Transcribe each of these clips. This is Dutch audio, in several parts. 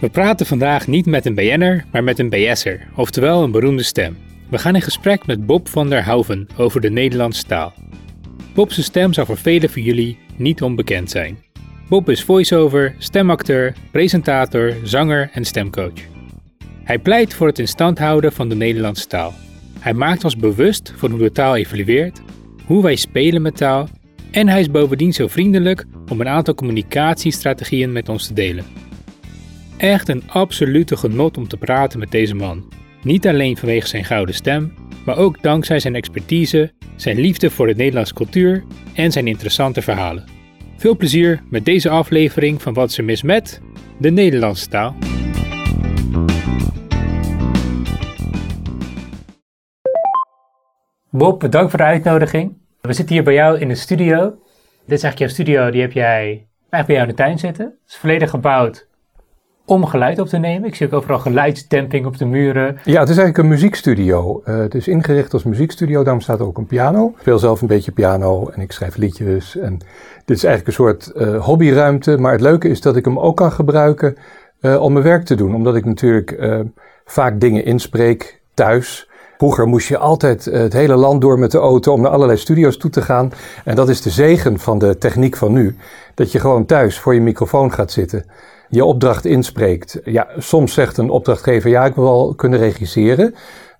We praten vandaag niet met een BN'er, maar met een BS'er, oftewel een beroemde stem. We gaan in gesprek met Bob van der Houven over de Nederlandse taal. Bob's stem zal voor velen van jullie niet onbekend zijn. Bob is voice-over, stemacteur, presentator, zanger en stemcoach. Hij pleit voor het in stand houden van de Nederlandse taal. Hij maakt ons bewust van hoe de taal evolueert, hoe wij spelen met taal en hij is bovendien zo vriendelijk om een aantal communicatiestrategieën met ons te delen. Echt een absolute genot om te praten met deze man. Niet alleen vanwege zijn gouden stem, maar ook dankzij zijn expertise, zijn liefde voor de Nederlandse cultuur en zijn interessante verhalen. Veel plezier met deze aflevering van Wat ze mis met de Nederlandse taal. Bob, bedankt voor de uitnodiging. We zitten hier bij jou in de studio. Dit is eigenlijk jouw studio, die heb jij eigenlijk bij jou in de tuin zitten. Het is volledig gebouwd om geluid op te nemen. Ik zie ook overal geluidsdemping op de muren. Ja, het is eigenlijk een muziekstudio. Uh, het is ingericht als muziekstudio, daarom staat er ook een piano. Ik speel zelf een beetje piano en ik schrijf liedjes. En dit is eigenlijk een soort uh, hobbyruimte, maar het leuke is dat ik hem ook kan gebruiken uh, om mijn werk te doen. Omdat ik natuurlijk vaak dingen inspreek thuis. Vroeger moest je altijd het hele land door met de auto om naar allerlei studio's toe te gaan. En dat is de zegen van de techniek van nu. Dat je gewoon thuis voor je microfoon gaat zitten je opdracht inspreekt. Ja, soms zegt een opdrachtgever, ja, ik wil wel kunnen regisseren.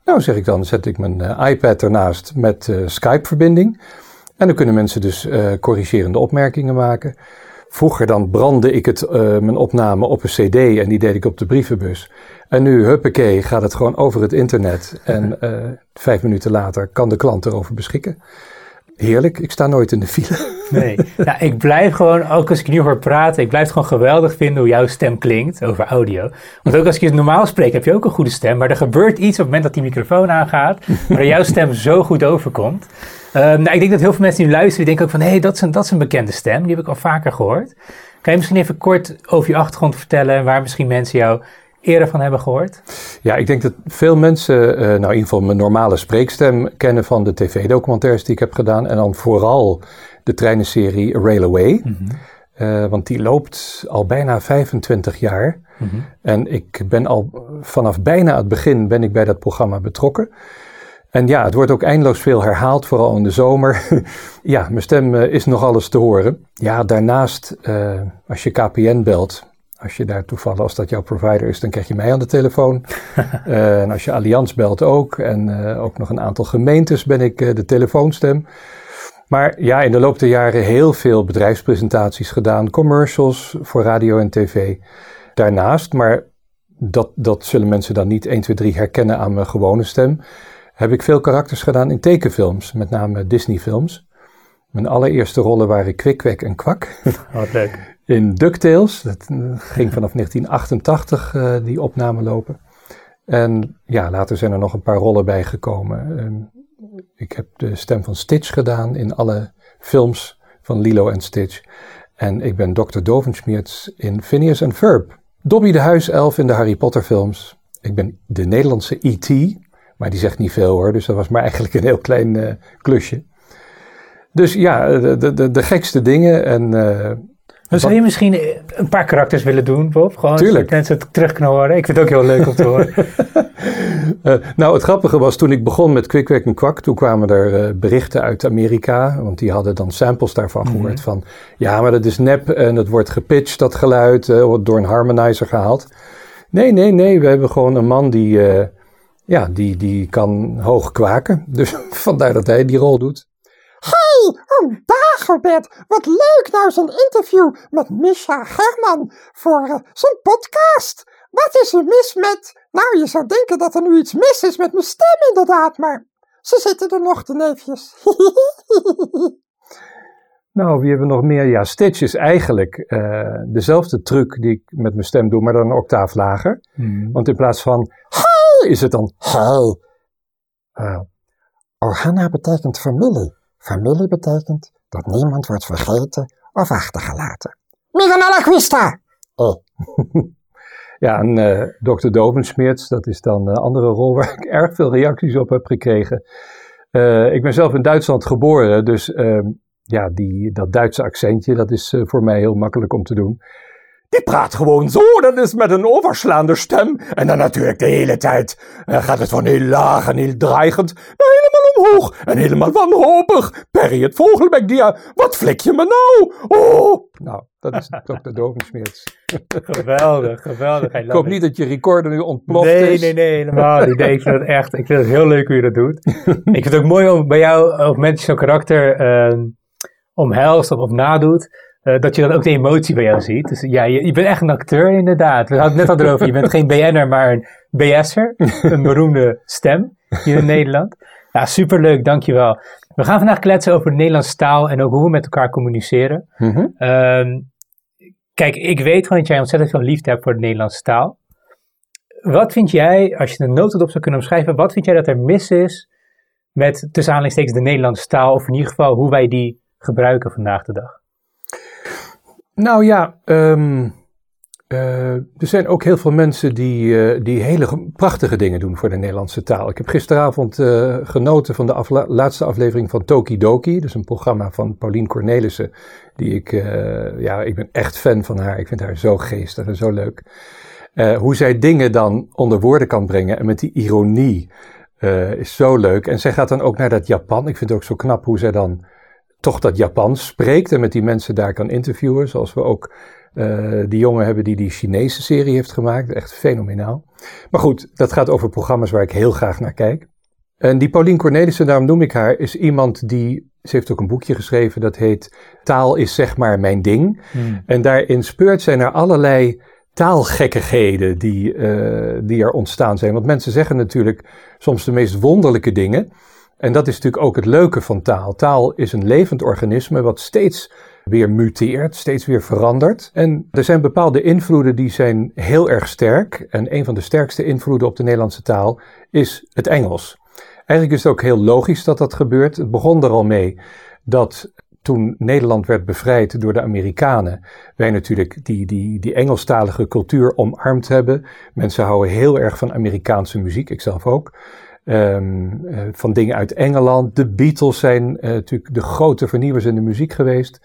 Nou, zeg ik dan, zet ik mijn uh, iPad ernaast met uh, Skype-verbinding. En dan kunnen mensen dus uh, corrigerende opmerkingen maken. Vroeger dan brandde ik het, mijn opname op een cd en die deed ik op de brievenbus. En nu, huppakee, gaat het gewoon over het internet. En vijf minuten later kan de klant erover beschikken. Heerlijk, ik sta nooit in de file. Nee, ik blijf gewoon, ook als ik nu hoor praten, ik blijf het gewoon geweldig vinden hoe jouw stem klinkt over audio. Want ook als ik je normaal spreek, heb je ook een goede stem, maar er gebeurt iets op het moment dat die microfoon aangaat, waar jouw stem zo goed overkomt. Um, nou, ik denk dat heel veel mensen die luisteren, die denken ook van, hé, hey, dat, is een, dat is een bekende stem, die heb ik al vaker gehoord. Kan je misschien even kort over je achtergrond vertellen, waar misschien mensen jou eerder van hebben gehoord? Ja, ik denk dat veel mensen, uh, nou in ieder geval mijn normale spreekstem kennen van de tv-documentaires die ik heb gedaan. En dan vooral de treinenserie Railway. Mm -hmm. want die loopt al bijna 25 jaar. Mm -hmm. En ik ben al vanaf bijna het begin ben ik bij dat programma betrokken. En ja, het wordt ook eindeloos veel herhaald, vooral in de zomer. ja, mijn stem uh, is nog alles te horen. Ja, daarnaast, als je KPN belt, als je daar toevallig, als dat jouw provider is, dan krijg je mij aan de telefoon. uh, en als je Allianz belt ook. En uh, ook nog een aantal gemeentes ben ik uh, de telefoonstem. Maar ja, in de loop der jaren heel veel bedrijfspresentaties gedaan. Commercials voor radio en tv. Daarnaast, maar dat, dat zullen mensen dan niet 1, 2, 3 herkennen aan mijn gewone stem. Heb ik veel karakters gedaan in tekenfilms, met name Disney-films. Mijn allereerste rollen waren Kwik, en Kwak. Wat leuk in DuckTales. Dat eh, ging vanaf 1988 uh, eh, die opname lopen. En ja, later zijn er nog een paar rollen bijgekomen. Um, ik heb de stem van Stitch gedaan in alle films van Lilo en Stitch. En ik ben Dr. Dovenschmiertz in Phineas and Ferb. Dobby de huiself in de Harry Potter films. Ik ben de Nederlandse E.T., maar die zegt niet veel hoor, dus dat was maar eigenlijk een heel klein uh, klusje. Dus ja, de, de, de gekste dingen en dan zou je misschien een paar karakters willen doen, Bob? Gewoon Tuurlijk. mensen het terug kunnen horen. Ik vind het ook heel leuk om te horen. uh, nou, het grappige was toen ik begon met Quick en Kwak, toen kwamen er uh, berichten uit Amerika, want die hadden dan samples daarvan mm -hmm. gehoord van, ja, maar dat is nep en het wordt gepitcht, dat geluid, uh, wordt door een harmonizer gehaald. Nee, nee, nee, we hebben gewoon een man die, ja, die, die kan hoog kwaken. Dus vandaar dat hij die rol doet. Hey, oh Dagobert, wat leuk nou zo'n interview met Misha Herman voor uh, zo'n podcast. Wat is er mis met... Nou, je zou denken dat er nu iets mis is met mijn stem inderdaad, maar ze zitten er nog, de neefjes. nou, wie hebben we nog meer? Ja, Stitch is eigenlijk uh, dezelfde truc die ik met mijn stem doe, maar dan een octaaf lager. Hmm. Want in plaats van hey, is het dan hey. Uh, Orhanna betekent familie. Familie betekent dat niemand wordt vergeten of achtergelaten. Miguel la Oh. ja, en uh, dokter dat is dan een andere rol waar ik erg veel reacties op heb gekregen. Uh, ik ben zelf in Duitsland geboren, dus uh, ja, die, dat Duitse accentje, dat is uh, voor mij heel makkelijk om te doen. Die praat gewoon zo, dat is met een overslaande stem. En dan natuurlijk de hele tijd uh, gaat het van heel laag en heel dreigend naar helemaal omhoog en helemaal wanhopig. Perry het vogelbekdier, wat flik je me nou? Oh! Nou, dat is Dr. Dogensmeerts. geweldig, geweldig. Ik hoop niet dat je recorder nu ontploft nee, is. Nee, nee, helemaal niet. Nee, ik vind het echt, ik vind het heel leuk hoe je dat doet. ik vind het ook mooi om bij jou, of mensen zo'n karakter uh, omhelst of, of nadoet. Uh, dat je dan ook de emotie bij jou ziet. Dus ja, je, je bent echt een acteur inderdaad. We hadden het net al erover. Je bent geen BN'er, maar een BS'er. een beroemde stem hier in Nederland. Ja, superleuk, dankjewel. We gaan vandaag kletsen over de Nederlandse taal en ook hoe we met elkaar communiceren. Mm -hmm. uh, kijk, ik weet gewoon dat jij ontzettend veel liefde hebt voor de Nederlandse taal. Wat vind jij, als je een noot op zou kunnen omschrijven, wat vind jij dat er mis is met tussen aanhalingstekens de Nederlandse taal, of in ieder geval hoe wij die gebruiken vandaag de dag? Nou ja, um, uh, er zijn ook heel veel mensen die, uh, die hele prachtige dingen doen voor de Nederlandse taal. Ik heb gisteravond uh, genoten van de laatste aflevering van Tokidoki. Dus een programma van Paulien Cornelissen. Die ik, ja, ik ben echt fan van haar. Ik vind haar zo geestig en zo leuk. hoe zij dingen dan onder woorden kan brengen en met die ironie is zo leuk. En zij gaat dan ook naar dat Japan. Ik vind het ook zo knap hoe zij dan toch dat Japans spreekt en met die mensen daar kan interviewen. Zoals we ook uh, die jongen hebben die die Chinese serie heeft gemaakt. Echt fenomenaal. Maar goed, dat gaat over programma's waar ik heel graag naar kijk. En die Paulien Cornelissen, daarom noem ik haar, is iemand die. Ze heeft ook een boekje geschreven dat heet Taal is zeg maar mijn ding. Hmm. En daarin speurt zij naar allerlei taalgekkigheden die, uh, die er ontstaan zijn. Want mensen zeggen natuurlijk soms de meest wonderlijke dingen. En dat is natuurlijk ook het leuke van taal. Taal is een levend organisme wat steeds weer muteert, steeds weer verandert. En er zijn bepaalde invloeden die zijn heel erg sterk. En een van de sterkste invloeden op de Nederlandse taal is het Engels. Eigenlijk is het ook heel logisch dat dat gebeurt. Het begon er al mee dat toen Nederland werd bevrijd door de Amerikanen, wij natuurlijk die, die, die Engelstalige cultuur omarmd hebben. Mensen houden heel erg van Amerikaanse muziek, ik zelf ook. Um, uh, van dingen uit Engeland. De Beatles zijn uh, natuurlijk de grote vernieuwers in de muziek geweest.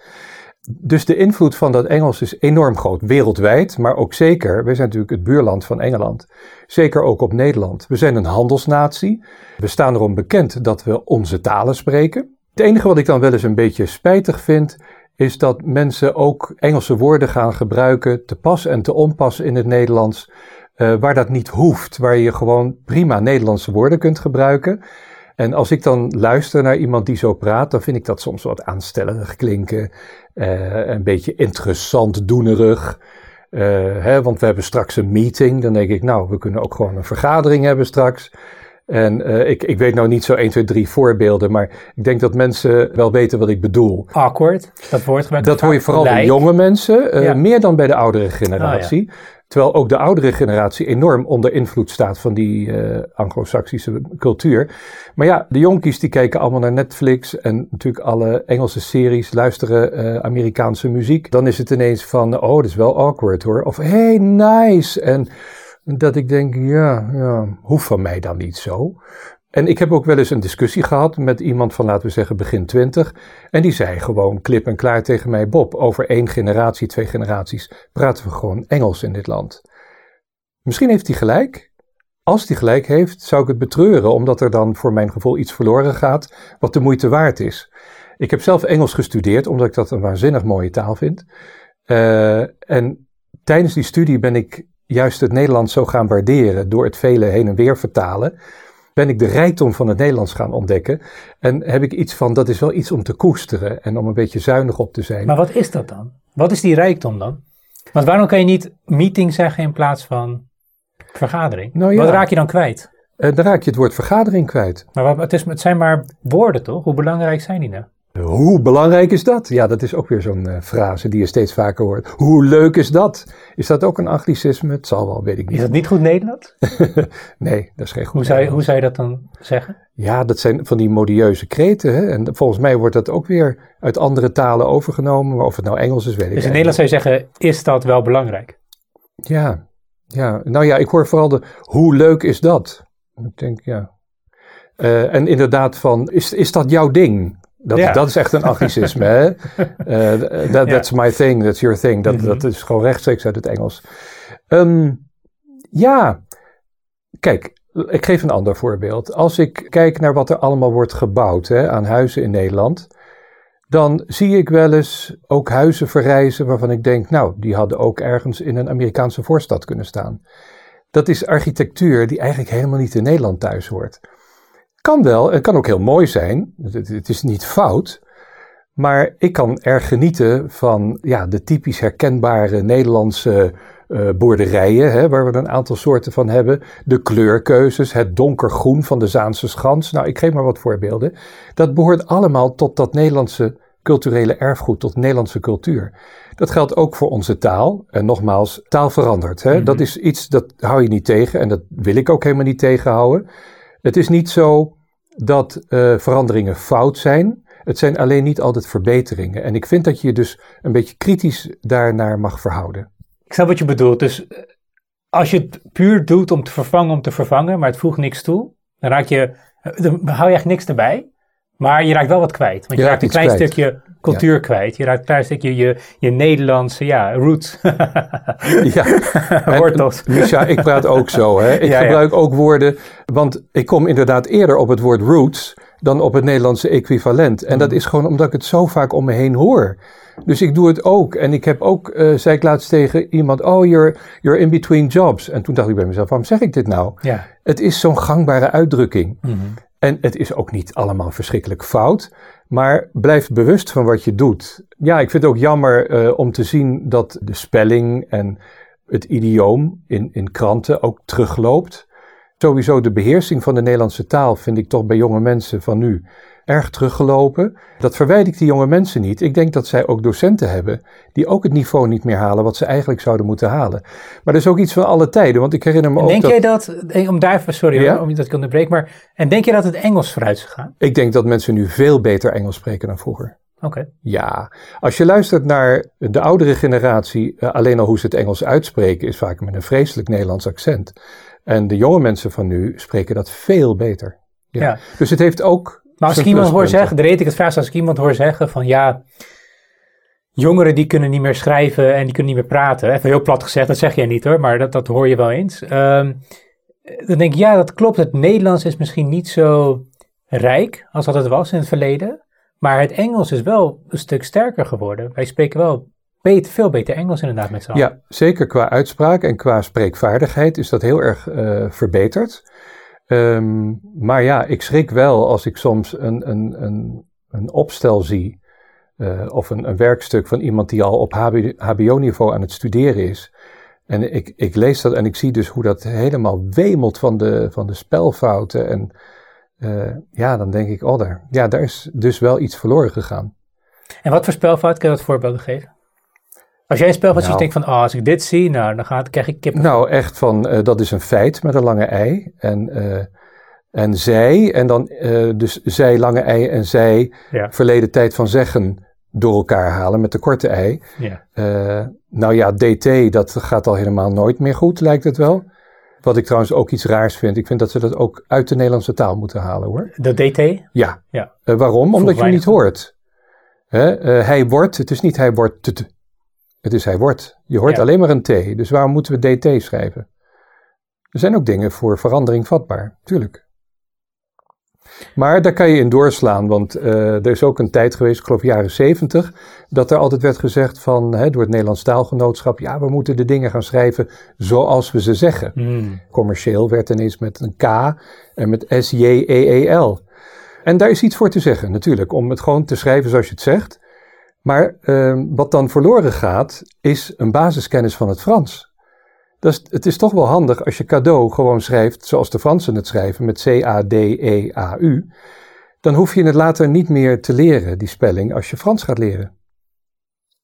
Dus de invloed van dat Engels is enorm groot, wereldwijd, maar ook zeker, wij zijn natuurlijk het buurland van Engeland, zeker ook op Nederland. We zijn een handelsnatie, we staan erom bekend dat we onze talen spreken. Het enige wat ik dan wel eens een beetje spijtig vind, is dat mensen ook Engelse woorden gaan gebruiken, te pas en te onpas in het Nederlands, uh, waar dat niet hoeft, waar je gewoon prima Nederlandse woorden kunt gebruiken. En als ik dan luister naar iemand die zo praat, dan vind ik dat soms wat aanstellerig klinken. Uh, een beetje interessant doenerig. Uh, hè, want we hebben straks een meeting. Dan denk ik, nou, we kunnen ook gewoon een vergadering hebben straks. En uh, ik, ik weet nou niet zo 1, 2, 3 voorbeelden, maar ik denk dat mensen wel weten wat ik bedoel. Awkward, dat woord gebruikt. Dat hoor je vooral bij jonge mensen, uh, ja. meer dan bij de oudere generatie. Oh, ja. Terwijl ook de oudere generatie enorm onder invloed staat van die uh, anglo-saxische cultuur. Maar ja, de jonkies die kijken allemaal naar Netflix en natuurlijk alle Engelse series, luisteren uh, Amerikaanse muziek. Dan is het ineens van, oh, dat is wel awkward hoor. Of, hey, nice. En dat ik denk, ja, ja, hoeft van mij dan niet zo. En ik heb ook wel eens een discussie gehad met iemand van, laten we zeggen, begin twintig. En die zei gewoon klip en klaar tegen mij, Bob, over één generatie, twee generaties praten we gewoon Engels in dit land. Misschien heeft hij gelijk. Als hij gelijk heeft, zou ik het betreuren, omdat er dan voor mijn gevoel iets verloren gaat wat de moeite waard is. Ik heb zelf Engels gestudeerd, omdat ik dat een waanzinnig mooie taal vind. Uh, en tijdens die studie ben ik juist het Nederlands zo gaan waarderen door het vele heen en weer vertalen ben ik de rijkdom van het Nederlands gaan ontdekken. En heb ik iets van, dat is wel iets om te koesteren en om een beetje zuinig op te zijn. Maar wat is dat dan? Wat is die rijkdom dan? Want waarom kan je niet meeting zeggen in plaats van vergadering? Nou ja, wat raak je dan kwijt? Uh, dan raak je het woord vergadering kwijt. Maar wat, het, is, het zijn maar woorden toch? Hoe belangrijk zijn die nou? Hoe belangrijk is dat? Ja, dat is ook weer zo'n uh, frase die je steeds vaker hoort. Hoe leuk is dat? Is dat ook een anglicisme? Het zal wel, weet ik niet. Is dat niet goed Nederlands? nee, dat is geen goed hoe zou, je, hoe zou je dat dan zeggen? Ja, dat zijn van die modieuze kreten. Hè? En volgens mij wordt dat ook weer uit andere talen overgenomen. Maar of het nou Engels is, weet ik niet. Dus in Nederland zou je zeggen, is dat wel belangrijk? Ja, ja. Nou ja, ik hoor vooral de, hoe leuk is dat? Ik denk, ja. Uh, en inderdaad van, is, is dat jouw ding? Dat, Ja. dat is echt een anglicisme. hè? That, that's my thing, that's your thing. Dat, Mhm. dat is gewoon rechtstreeks uit het Engels. Ehm, ja, kijk, ik geef een ander voorbeeld. Als ik kijk naar wat er allemaal wordt gebouwd hè, aan huizen in Nederland, dan zie ik wel eens ook huizen verrijzen waarvan ik denk, nou, die hadden ook ergens in een Amerikaanse voorstad kunnen staan. Dat is architectuur die eigenlijk helemaal niet in Nederland thuis hoort. Kan wel, het kan ook heel mooi zijn. Het, het is niet fout. Maar ik kan erg genieten van ja, de typisch herkenbare Nederlandse eh, boerderijen, hè, waar we een aantal soorten van hebben. De kleurkeuzes, het donkergroen van de Zaanse Schans. Nou, ik geef maar wat voorbeelden. Dat behoort allemaal tot dat Nederlandse culturele erfgoed, tot Nederlandse cultuur. Dat geldt ook voor onze taal. En nogmaals, taal verandert. Hè? Dat is iets dat hou je niet tegen en dat wil ik ook helemaal niet tegenhouden. Het is niet zo dat eh, veranderingen fout zijn. Het zijn alleen niet altijd verbeteringen. En ik vind dat je je dus een beetje kritisch daarnaar mag verhouden. Ik snap wat je bedoelt. Dus eh, als je het puur doet om te vervangen om te vervangen, maar het voegt niks toe, dan raak je, eh, dan hou je echt niks erbij. Maar je raakt wel wat kwijt. Want je, Je raakt raakt een klein kwijt. stukje cultuur kwijt. Je raakt een klein stukje je, je Nederlandse ja, roots. Ja, Wortels. Misha, ik praat ook zo. Hè? Ik Ja, ja. gebruik ook woorden, want ik kom inderdaad eerder op het woord roots dan op het Nederlandse equivalent. En dat Mhm. is gewoon omdat ik het zo vaak om me heen hoor. Dus ik doe het ook. En ik heb ook, eh zei ik laatst tegen iemand, oh, you're, you're in between jobs. En toen dacht ik bij mezelf, waarom zeg ik dit nou? ja. Het is zo'n gangbare uitdrukking. Mhm. En het is ook niet allemaal verschrikkelijk fout. Maar blijf bewust van wat je doet. Ja, ik vind het ook jammer eh, om te zien dat de spelling en het idioom in, in kranten ook terugloopt. Sowieso de beheersing van de Nederlandse taal vind ik toch bij jonge mensen van nu erg teruggelopen. Dat verwijt ik die jonge mensen niet. Ik denk dat zij ook docenten hebben die ook het niveau niet meer halen wat ze eigenlijk zouden moeten halen. Maar dat is ook iets van alle tijden, want ik herinner me En ook denk dat... jij dat, om daar sorry Ja? om je dat ik onderbreek, maar en denk je dat het Engels vooruit is gegaan? Ik denk dat mensen nu veel beter Engels spreken dan vroeger. Oké. Ja, als je luistert naar de oudere generatie, eh, alleen al hoe ze het Engels uitspreken, is vaak met een vreselijk Nederlands accent. En de jonge mensen van nu spreken dat veel beter. Ja. Ja. Dus het heeft ook. Maar als ik iemand hoor zeggen, de reden ik het vraag, als ik iemand hoor zeggen van ja, jongeren die kunnen niet meer schrijven en die kunnen niet meer praten. Even heel plat gezegd, dat zeg jij niet hoor, maar dat, dat hoor je wel eens. Ehm, dan denk ik, ja, dat klopt. Het Nederlands is misschien niet zo rijk als dat het was in het verleden. Maar het Engels is wel een stuk sterker geworden. Wij spreken wel beter, veel beter Engels inderdaad met z'n allen. Ja, zeker qua uitspraak en qua spreekvaardigheid is dat heel erg eh, verbeterd. Ehm, maar ja, ik schrik wel als ik soms een, een, een, een opstel zie. eh, of een, een werkstuk van iemand die al op HBO-niveau aan het studeren is. En ik, ik lees dat en ik zie dus hoe dat helemaal wemelt van de, van de spelfouten. En eh, ja, dan denk ik, oh, daar, ja, daar is dus wel iets verloren gegaan. En wat voor spelfout kun je wat voorbeelden geven? Als jij een spelfout ziet, Nou. denk van, oh, als ik dit zie, nou, dan gaat, krijg ik kip. Nou, echt van, eh, dat is een feit met een lange ei. En, eh, en zij, en dan eh, dus zij, lange ei en zij, Ja. verleden tijd van zeggen, door elkaar halen met de korte ei. Ja. Nou ja, DT, dat gaat al helemaal nooit meer goed, lijkt het wel. Wat ik trouwens ook iets raars vind. Ik vind dat ze dat ook uit de Nederlandse taal moeten halen, hoor. De DT? Ja. Ja. Waarom? Omdat je niet hoort. Hè? hij wordt, het is niet hij wordt. Het is hij wordt. Je hoort Ja. alleen maar een T. Dus waarom moeten we DT schrijven? Er zijn ook dingen voor verandering vatbaar, tuurlijk. Maar daar kan je in doorslaan, want eh, er is ook een tijd geweest, ik geloof jaren zeventig, dat er altijd werd gezegd van, hè, door het Nederlands taalgenootschap, ja, we moeten de dingen gaan schrijven zoals we ze zeggen. Hmm. Commercieel werd ineens met een K en met S-J-E-E-L. En daar is iets voor te zeggen, natuurlijk, om het gewoon te schrijven zoals je het zegt. Maar ehm, wat dan verloren gaat, is een basiskennis van het Frans. Dat is, het is toch wel handig als je cadeau gewoon schrijft zoals de Fransen het schrijven, met C-A-D-E-A-U. Dan hoef je het later niet meer te leren, die spelling, als je Frans gaat leren.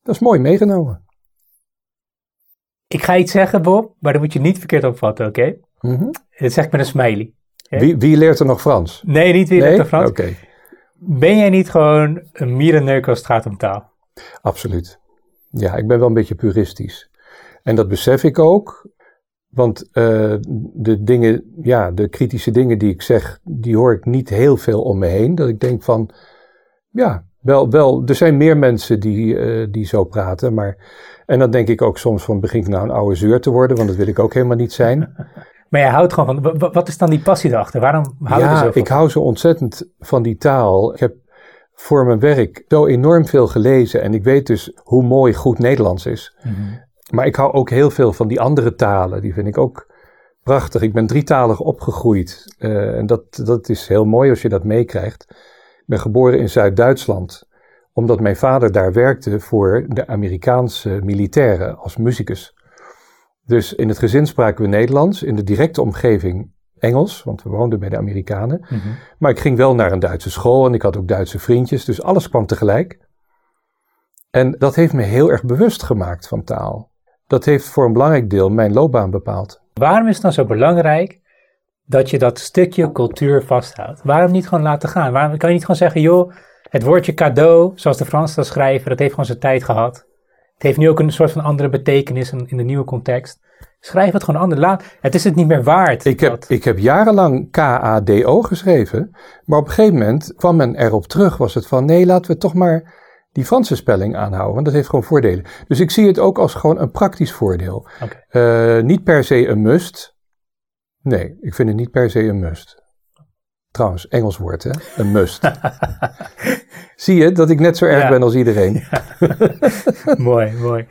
Dat is mooi meegenomen. Ik ga iets zeggen, Bob, maar dan moet je niet verkeerd opvatten, oké? Mhm. Dit zeg ik met een smiley. Wie, wie leert er nog Frans? Nee, niet weer nee? de Frans. Oké. Ben jij niet gewoon een mierenneuk als het gaat om taal? Absoluut. Ja, ik ben wel een beetje puristisch. En dat besef ik ook. Want eh, de dingen, ja, de kritische dingen die ik zeg, die hoor ik niet heel veel om me heen. Dat ik denk van, Ja, wel, wel, er zijn meer mensen die, uh, die zo praten. Maar, en dan denk ik ook soms van begin ik nou een oude zeur te worden, want dat wil ik ook helemaal niet zijn. Maar jij houdt gewoon van, wat is dan die passie erachter? Waarom hou je ja, er zo van? ik hou zo ontzettend van die taal. Ik heb voor mijn werk zo enorm veel gelezen en ik weet dus hoe mooi goed Nederlands is. Mhm. Maar ik hou ook heel veel van die andere talen. Die vind ik ook prachtig. Ik ben drietalig opgegroeid. Uh, en dat, dat is heel mooi als je dat meekrijgt. Ik ben geboren in Zuid-Duitsland. Omdat mijn vader daar werkte voor de Amerikaanse militairen als muzikus. Dus in het gezin spraken we Nederlands. In de directe omgeving Engels, want we woonden bij de Amerikanen. Mhm. Maar ik ging wel naar een Duitse school en ik had ook Duitse vriendjes. Dus alles kwam tegelijk. En dat heeft me heel erg bewust gemaakt van taal. Dat heeft voor een belangrijk deel mijn loopbaan bepaald. Waarom is het dan zo belangrijk dat je dat stukje cultuur vasthoudt? Waarom niet gewoon laten gaan? Waarom kan je niet gewoon zeggen, joh, het woordje cadeau, zoals de Fransen dat schrijven, dat heeft gewoon zijn tijd gehad. Het heeft nu ook een soort van andere betekenis in, in de nieuwe context. Schrijf het gewoon anders. Laat, het is het niet meer waard. Ik heb, dat- ik heb jarenlang K-A-D-O geschreven, maar op een gegeven moment kwam men erop terug, was het van nee, laten we toch maar die Franse spelling aanhouden, want dat heeft gewoon voordelen. Dus ik zie het ook als gewoon een praktisch voordeel. Eh, niet per se een must. Nee, ik vind het niet per se een must. Trouwens, Engels woord hè, een must. zie je dat ik net zo erg Ja. ben als iedereen? mooi, mooi.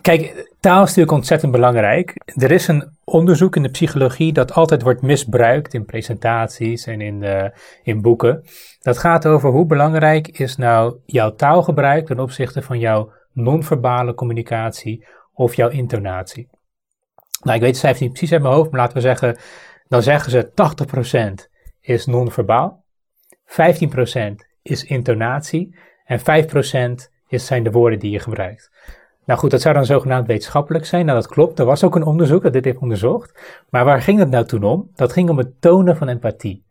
Kijk, taal is natuurlijk ontzettend belangrijk. Er is een onderzoek in de psychologie dat altijd wordt misbruikt in presentaties en in, eh, in boeken. Dat gaat over hoe belangrijk is nou jouw taalgebruik ten opzichte van jouw non-verbale communicatie of jouw intonatie. Nou, ik weet de cijfers niet precies uit mijn hoofd, maar laten we zeggen, dan zeggen ze 80% is non-verbaal, 15% is intonatie en 5% is, zijn de woorden die je gebruikt. Nou goed, dat zou dan zogenaamd wetenschappelijk zijn. Nou, dat klopt. Er was ook een onderzoek dat dit heeft onderzocht. Maar waar ging het nou toen om? Dat ging om het tonen van empathie.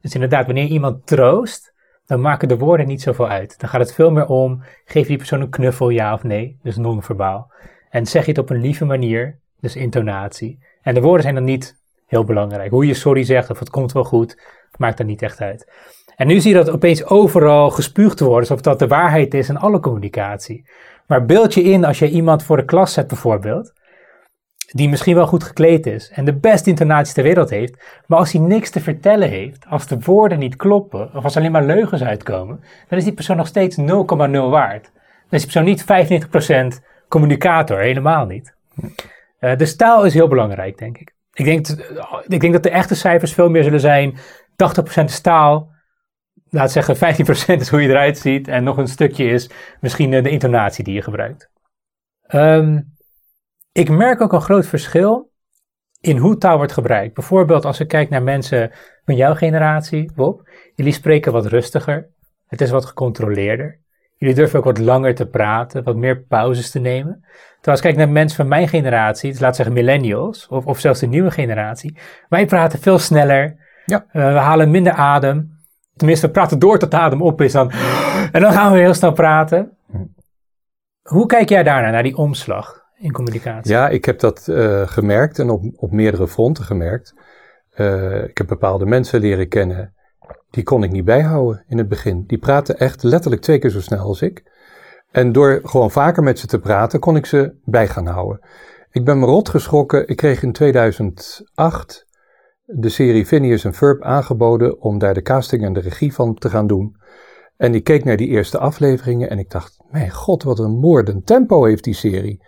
Dus inderdaad, wanneer iemand troost, dan maken de woorden niet zoveel uit. Dan gaat het veel meer om, geef die persoon een knuffel, ja of nee, dus non-verbaal. En zeg je het op een lieve manier, dus intonatie. En de woorden zijn dan niet heel belangrijk. Hoe je sorry zegt of het komt wel goed, maakt er niet echt uit. En nu zie je dat opeens overal gespuugd wordt, alsof dat de waarheid is in alle communicatie. Maar beeld je in als je iemand voor de klas zet bijvoorbeeld, die misschien wel goed gekleed is en de beste intonatie ter wereld heeft, maar als hij niks te vertellen heeft, als de woorden niet kloppen, of als alleen maar leugens uitkomen, dan is die persoon nog steeds 0,0 waard. Dan is die persoon niet 95% communicator, helemaal niet. Eh, dus taal is heel belangrijk, denk ik. Ik denk, ik denk dat de echte cijfers veel meer zullen zijn, 80% is taal, laat zeggen 15% is hoe je eruit ziet en nog een stukje is misschien eh, de intonatie die je gebruikt. Ehm, ik merk ook een groot verschil in hoe taal wordt gebruikt. Bijvoorbeeld als ik kijk naar mensen van jouw generatie, Bob. Jullie spreken wat rustiger. Het is wat gecontroleerder. Jullie durven ook wat langer te praten, wat meer pauzes te nemen. Terwijl als ik kijk naar mensen van mijn generatie, dus laat zeggen millennials, of, of zelfs de nieuwe generatie. Wij praten veel sneller. Ja. Eh, we halen minder adem. Tenminste, we praten door tot de adem op is dan. En dan gaan we heel snel praten. Hoe kijk jij daarnaar, naar die omslag in communicatie? Ja, ik heb dat eh, gemerkt en op, op meerdere fronten gemerkt. Eh, ik heb bepaalde mensen leren kennen, die kon ik niet bijhouden in het begin. Die praten echt letterlijk twee keer zo snel als ik. En door gewoon vaker met ze te praten, kon ik ze bij gaan houden. Ik ben me rot geschrokken. Ik kreeg in 2008 de serie Phineas en Ferb aangeboden om daar de casting en de regie van te gaan doen. En ik keek naar die eerste afleveringen en ik dacht, mijn god, wat een moordend tempo heeft die serie.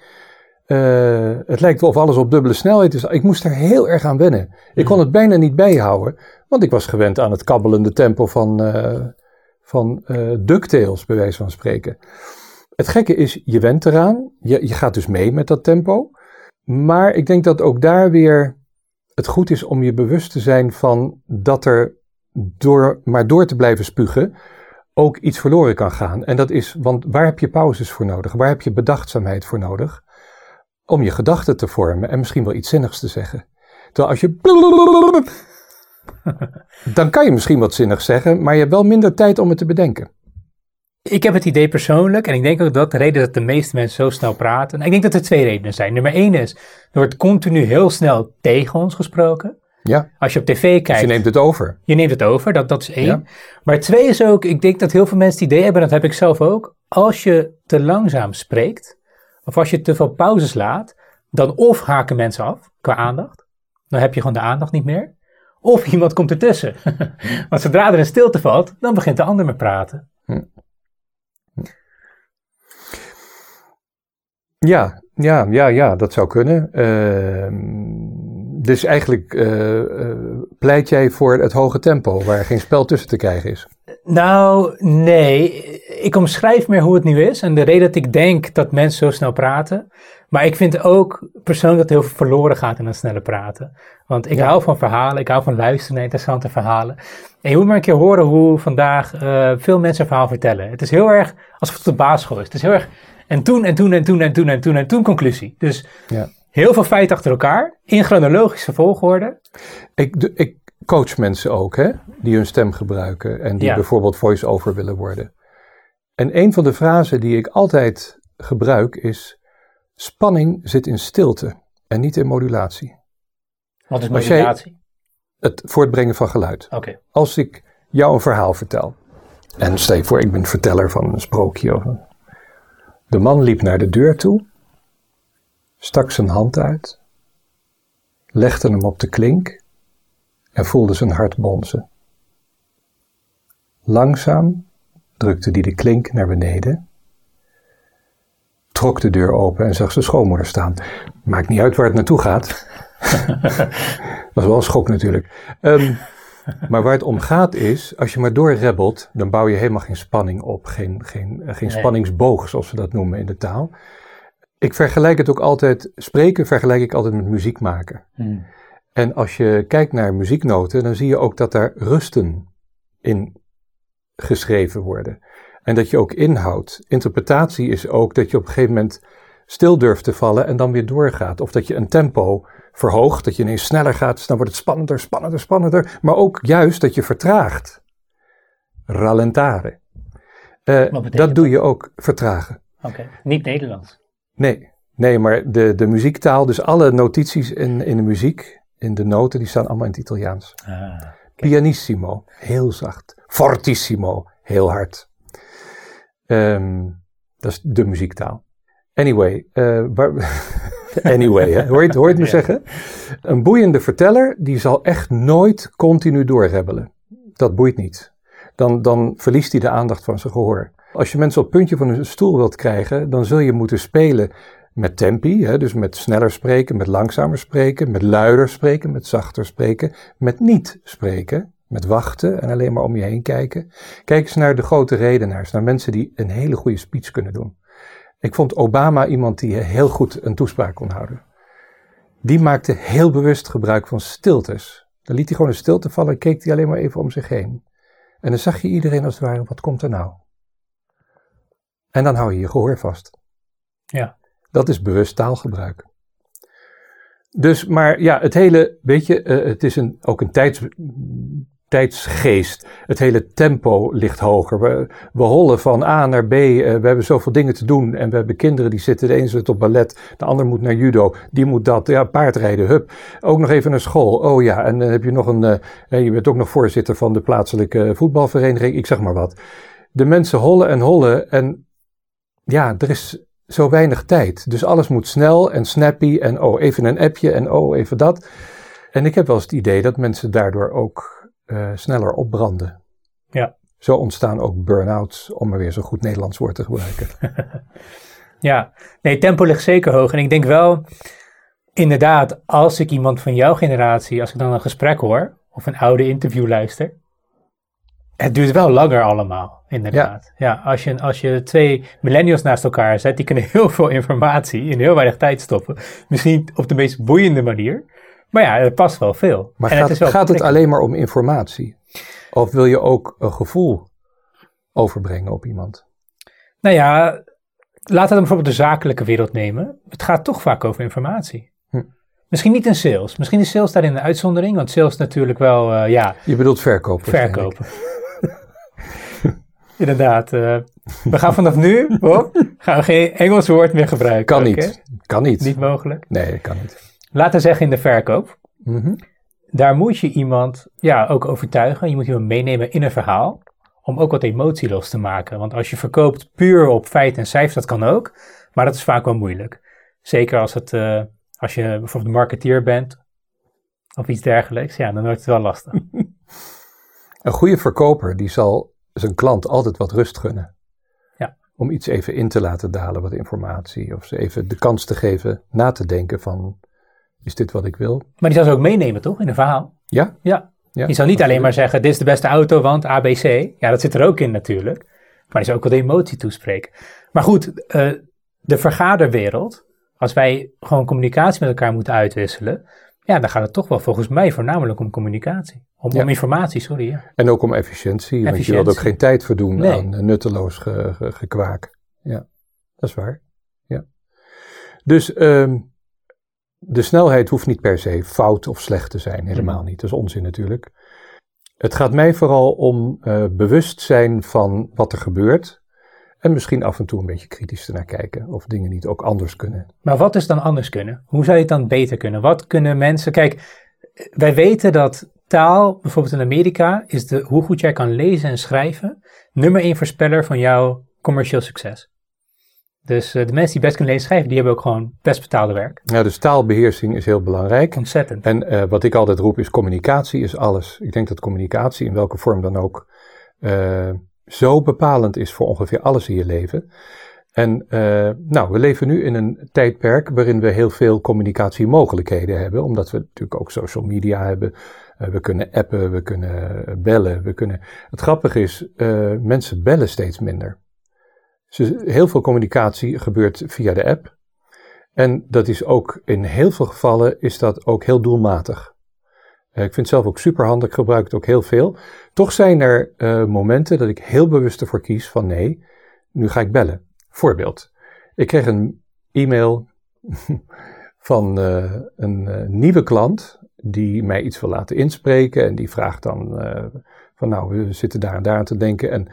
Eh, het lijkt wel of alles op dubbele snelheid is. Ik moest er heel erg aan wennen. Ik kon het bijna niet bijhouden, want ik was gewend aan het kabbelende tempo van, eh van eh DuckTales, bij wijze van spreken. Het gekke is, je went eraan. Je, je gaat dus mee met dat tempo. Maar ik denk dat ook daar weer het goed is om je bewust te zijn van dat er door maar door te blijven spugen ook iets verloren kan gaan. En dat is, want waar heb je pauzes voor nodig? Waar heb je bedachtzaamheid voor nodig? Om je gedachten te vormen en misschien wel iets zinnigs te zeggen. Terwijl als je. dan kan je misschien wat zinnigs zeggen, maar je hebt wel minder tijd om het te bedenken. Ik heb het idee persoonlijk, en ik denk ook dat de reden dat de meeste mensen zo snel praten. Ik denk dat er twee redenen zijn. Nummer één is, er wordt continu heel snel tegen ons gesproken. Ja, Als je op tv dus kijkt, je neemt het over. je neemt het over, dat, dat is één. Ja. Maar twee is ook, ik denk dat heel veel mensen het idee hebben, dat heb ik zelf ook. Als je te langzaam spreekt, of als je te veel pauzes laat, dan of haken mensen af qua aandacht. Dan heb je gewoon de aandacht niet meer. Of iemand komt ertussen. Want zodra er een stilte valt, dan begint de ander met praten. Ja, ja, ja, ja, dat zou kunnen. Ehm, dus eigenlijk eh, pleit jij voor het hoge tempo, waar geen spel tussen te krijgen is. Nou, nee. Ik omschrijf meer hoe het nu is. En de reden dat ik denk dat mensen zo snel praten. Maar ik vind ook persoonlijk dat heel veel verloren gaat in dat snelle praten. Want ik Ja. hou van verhalen. Ik hou van luisteren naar interessante verhalen. En je moet maar een keer horen hoe vandaag eh, veel mensen een verhaal vertellen. Het is heel erg alsof het op de basisschool is. Het is heel erg en toen en toen en toen en toen en toen en toen conclusie. Dus Ja. heel veel feiten achter elkaar. In chronologische volgorde. Ik, de- ik coach mensen ook, hè, die hun stem gebruiken en die Ja. bijvoorbeeld voice-over willen worden. En een van de frasen die ik altijd gebruik is: spanning zit in stilte en niet in modulatie. Wat is modulatie? Het voortbrengen van geluid. Oké. Als ik jou een verhaal vertel, en stel je voor, ik ben verteller van een sprookje. Of de man liep naar de deur toe, stak zijn hand uit, legde hem op de klink en voelde zijn hart bonzen. Langzaam drukte hij de klink naar beneden, trok de deur open en zag zijn schoonmoeder staan. Maakt niet uit waar het naartoe gaat. Dat is wel een schok natuurlijk. Ehm, maar waar het om gaat is, als je maar doorrebbelt, dan bouw je helemaal geen spanning op. Geen, geen, eh, geen Nee. spanningsboog, zoals we dat noemen in de taal. Ik vergelijk het ook altijd, spreken vergelijk ik altijd met muziek maken. Hmm. En als je kijkt naar muzieknoten, dan zie je ook dat daar rusten in geschreven worden. En dat je ook inhoud. Interpretatie is ook dat je op een gegeven moment stil durft te vallen en dan weer doorgaat. Of dat je een tempo verhoogt, dat je ineens sneller gaat, dus dan wordt het spannender, spannender, spannender. Maar ook juist dat je vertraagt. Rallentare. Eh, betekent dat doe je ook, vertragen. Oké. Niet Nederlands. Nee, nee, maar de, de muziektaal, dus alle notities in, in de muziek, in de noten, die staan allemaal in het Italiaans. Ah. Pianissimo, heel zacht. Fortissimo, heel hard. Ehm, dat is de muziektaal. Anyway, eh, waar- anyway, hè? Hoor, je, het- hoor je het me Ja. zeggen? Een boeiende verteller, die zal echt nooit continu doorrebbelen. Dat boeit niet. Dan, dan verliest hij de aandacht van zijn gehoor. Als je mensen op het puntje van hun stoel wilt krijgen, dan zul je moeten spelen met tempi, hè, dus met sneller spreken, met langzamer spreken, met luider spreken, met zachter spreken, met niet spreken, met wachten en alleen maar om je heen kijken. Kijk eens naar de grote redenaars, naar mensen die een hele goede speech kunnen doen. Ik vond Obama iemand die heel goed een toespraak kon houden. Die maakte heel bewust gebruik van stiltes. Dan liet hij gewoon een stilte vallen en keek hij alleen maar even om zich heen. En dan zag je iedereen als het ware, wat komt er nou? En dan hou je je gehoor vast. Ja. Dat is bewust taalgebruik. Dus, maar ja, het hele, weet je, eh, het is een, ook een tijds, tijdsgeest. Het hele tempo ligt hoger. We, we hollen van A naar B. eh, we hebben zoveel dingen te doen. En we hebben kinderen die zitten, de een zit op ballet, de ander moet naar judo, die moet dat, ja, paardrijden, hup. Ook nog even naar school. Oh ja, en dan heb je nog een, eh, je bent ook nog voorzitter van de plaatselijke voetbalvereniging, ik zeg maar wat. De mensen hollen en hollen en ja, er is zo weinig tijd. Dus alles moet snel en snappy en oh, even een appje en oh, even dat. En ik heb wel eens het idee dat mensen daardoor ook eh, sneller opbranden. Ja. Zo ontstaan ook burn-outs, om maar weer zo'n goed Nederlands woord te gebruiken. Ja, nee, tempo ligt zeker hoog. En ik denk wel, inderdaad, als ik iemand van jouw generatie, als ik dan een gesprek hoor, of een oude interview luister, het duurt wel langer allemaal, inderdaad. Ja, als, je, als je twee millennials naast elkaar zet, die kunnen heel veel informatie in heel weinig tijd stoppen. Misschien op de meest boeiende manier. Maar ja, er past wel veel. Maar En gaat, is wel gaat het alleen maar om informatie? Of wil je ook een gevoel overbrengen op iemand? Nou ja, laten we bijvoorbeeld de zakelijke wereld nemen. Het gaat toch vaak over informatie. Hm. Misschien niet in sales. Misschien is sales daarin een uitzondering. Want sales natuurlijk wel, eh, ja, Je bedoelt verkopen. verkopen. Inderdaad. eh, we gaan vanaf nu, Bob, gaan we geen Engels woord meer gebruiken. Kan niet. Kan niet. Niet mogelijk. Nee, kan niet. Laten we zeggen in de verkoop. Mhm. daar moet je iemand ja, ook overtuigen. Je moet iemand meenemen in een verhaal. Om ook wat emotie los te maken. Want als je verkoopt puur op feiten en cijfers, dat kan ook. Maar dat is vaak wel moeilijk. Zeker als, het, uh, als je bijvoorbeeld marketeer bent. Of iets dergelijks. Ja, dan wordt het wel lastig. een goede verkoper die zal zijn klant altijd wat rust gunnen. Ja. Om iets even in te laten dalen, wat informatie. Of ze even de kans te geven na te denken van, is dit wat ik wil? Maar die zal ze ook meenemen, toch, in een verhaal? Ja. Ja. je zal niet alleen maar zeggen, dit is de beste auto, want ABC. Ja, dat zit er ook in natuurlijk. Maar die zal ook wel de emotie toespreken. Maar goed, uh, de vergaderwereld, als wij gewoon communicatie met elkaar moeten uitwisselen, ja, dan gaat het toch wel volgens mij voornamelijk om communicatie. Om, om informatie, sorry. Ja. En ook om efficiëntie, want je wilt ook geen tijd verdoen nee. aan nutteloos ge, ge, gekwaak. Ja, dat is waar. Ja. Dus um, de snelheid hoeft niet per se fout of slecht te zijn, helemaal niet. Dat is onzin natuurlijk. Het gaat mij vooral om uh, bewustzijn van wat er gebeurt. En misschien af en toe een beetje kritisch naar kijken of dingen niet ook anders kunnen. Maar wat is dan anders kunnen? Hoe zou je het dan beter kunnen? Wat kunnen mensen. Kijk, wij weten dat taal, bijvoorbeeld in Amerika, is de, hoe goed jij kan lezen en schrijven, nummer één voorspeller van jouw commercieel succes. Dus uh, de mensen die best kunnen lezen en schrijven, die hebben ook gewoon best betaalde werk. Ja, dus taalbeheersing is heel belangrijk. Ontzettend. En uh, wat ik altijd roep is communicatie is alles. Ik denk dat communicatie in welke vorm dan ook uh, zo bepalend is voor ongeveer alles in je leven. En nou, we leven nu in een tijdperk waarin we heel veel communicatiemogelijkheden hebben, omdat we natuurlijk ook social media hebben. We kunnen appen, we kunnen bellen, we kunnen. Het grappige is, mensen bellen steeds minder. Heel veel communicatie gebeurt via de app. En dat is ook in heel veel gevallen is dat ook heel doelmatig. ik vind het zelf ook super handig, ik gebruik het ook heel veel. Toch zijn er uh, momenten dat ik heel bewust ervoor kies van nee, nu ga ik bellen. Voorbeeld. Ik kreeg een e-mail van uh, een nieuwe klant die mij iets wil laten inspreken en die vraagt dan van nou, we zitten daar en daar aan te denken en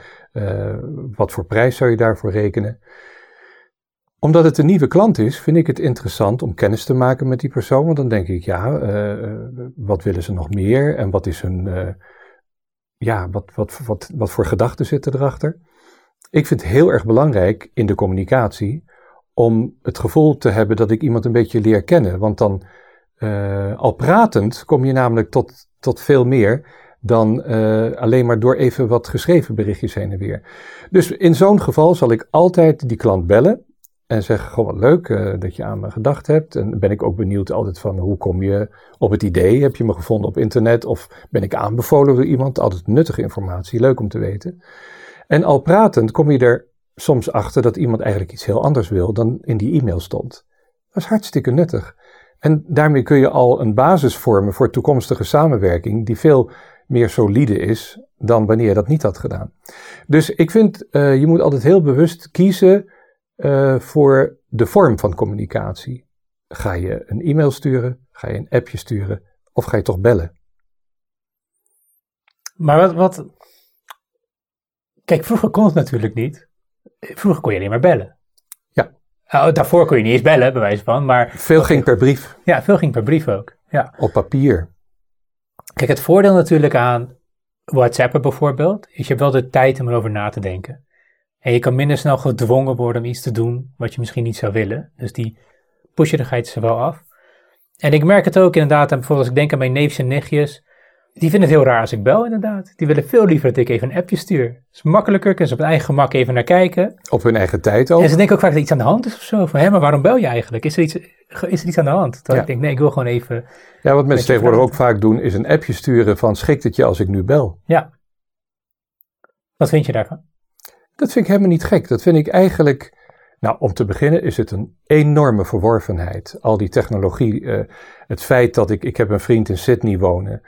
wat voor prijs zou je daarvoor rekenen? Omdat het een nieuwe klant is, vind ik het interessant om kennis te maken met die persoon. Want dan denk ik, ja, wat willen ze nog meer en wat is hun ja, wat, wat, wat, wat voor gedachten zitten erachter? Ik vind het heel erg belangrijk in de communicatie om het gevoel te hebben dat ik iemand een beetje leer kennen. Want dan, al pratend, kom je namelijk tot, tot veel meer dan uh, alleen maar door even wat geschreven berichtjes heen en weer. Dus in zo'n geval zal ik altijd die klant bellen en zeggen, gewoon wat leuk uh, dat je aan me gedacht hebt. En ben ik ook benieuwd altijd van hoe kom je op het idee? Heb je me gevonden op internet of ben ik aanbevolen door iemand? Altijd nuttige informatie, leuk om te weten. En al pratend kom je er soms achter dat iemand eigenlijk iets heel anders wil dan in die e-mail stond. Dat is hartstikke nuttig. En daarmee kun je al een basis vormen voor toekomstige samenwerking die veel meer solide is dan wanneer je dat niet had gedaan. Dus ik vind, uh, je moet altijd heel bewust kiezen uh, voor de vorm van communicatie. Ga je een e-mail sturen? Ga je een appje sturen? Of ga je toch bellen? Maar wat, wat. Kijk, vroeger kon het natuurlijk niet. Vroeger kon je alleen maar bellen. Ja. Oh, daarvoor kon je niet eens bellen, bij wijze van. Maar, veel ging per brief. Ja, veel ging per brief ook. Ja. Op papier. Kijk, het voordeel natuurlijk aan WhatsApp bijvoorbeeld, is je hebt wel de tijd om erover na te denken. En je kan minder snel gedwongen worden om iets te doen wat je misschien niet zou willen. Dus die pusherigheid is er wel af. En ik merk het ook inderdaad, en bijvoorbeeld als ik denk aan mijn neefjes en nichtjes, die vinden het heel raar als ik bel inderdaad. Die willen veel liever dat ik even een appje stuur. Het is makkelijker, kunnen ze op hun eigen gemak even naar kijken. Op hun eigen tijd ook. En ze denken ook vaak dat er iets aan de hand is of zo. Van, hé, maar waarom bel je eigenlijk? Is er iets, is er iets aan de hand? Terwijl ja. ik denk, nee, ik wil gewoon even... Ja, wat mensen tegenwoordig ook vaak doen, is een appje sturen van, schikt het je als ik nu bel? Ja. Wat vind je daarvan? Dat vind ik helemaal niet gek. Dat vind ik eigenlijk. Nou, om te beginnen is het een enorme verworvenheid. Al die technologie. Uh, het feit dat ik. Ik heb een vriend in Sydney wonen.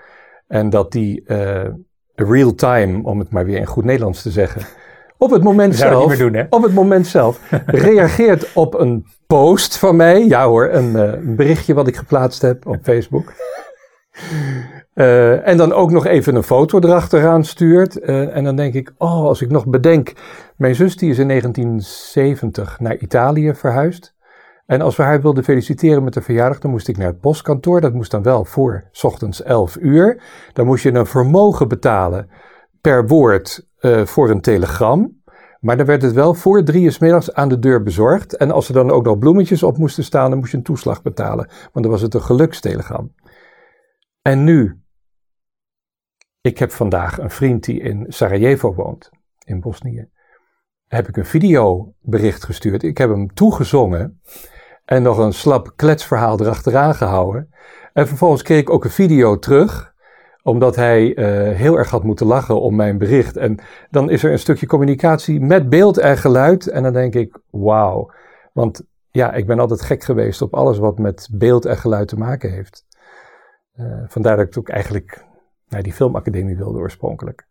En dat die uh, real time, om het maar weer in goed Nederlands te zeggen. Op het moment zelf. Doen? Op het moment zelf. reageert op een post van mij. Ja hoor, een, uh, een berichtje wat ik geplaatst heb op Facebook. Uh, en dan ook nog even een foto erachteraan stuurt. Uh, en dan denk ik, oh, als ik nog bedenk. Mijn zus die is in 1970 naar Italië verhuisd. En als we haar wilden feliciteren met de verjaardag, dan moest ik naar het postkantoor. Dat moest dan wel voor 's ochtends 11 uur. Dan moest je een vermogen betalen per woord uh, voor een telegram. Maar dan werd het wel voor drie uur middags aan de deur bezorgd. En als er dan ook nog bloemetjes op moesten staan, dan moest je een toeslag betalen. Want dan was het een gelukstelegram. En nu, ik heb vandaag een vriend die in Sarajevo woont, in Bosnië. Heb ik een videobericht gestuurd. Ik heb hem toegezongen. En nog een slap kletsverhaal erachteraan gehouden. En vervolgens kreeg ik ook een video terug omdat hij uh, heel erg had moeten lachen om mijn bericht. En dan is er een stukje communicatie met beeld en geluid. En dan denk ik, wauw. Want ja, ik ben altijd gek geweest op alles wat met beeld en geluid te maken heeft. Uh, vandaar dat ik ook eigenlijk naar die filmacademie wilde oorspronkelijk.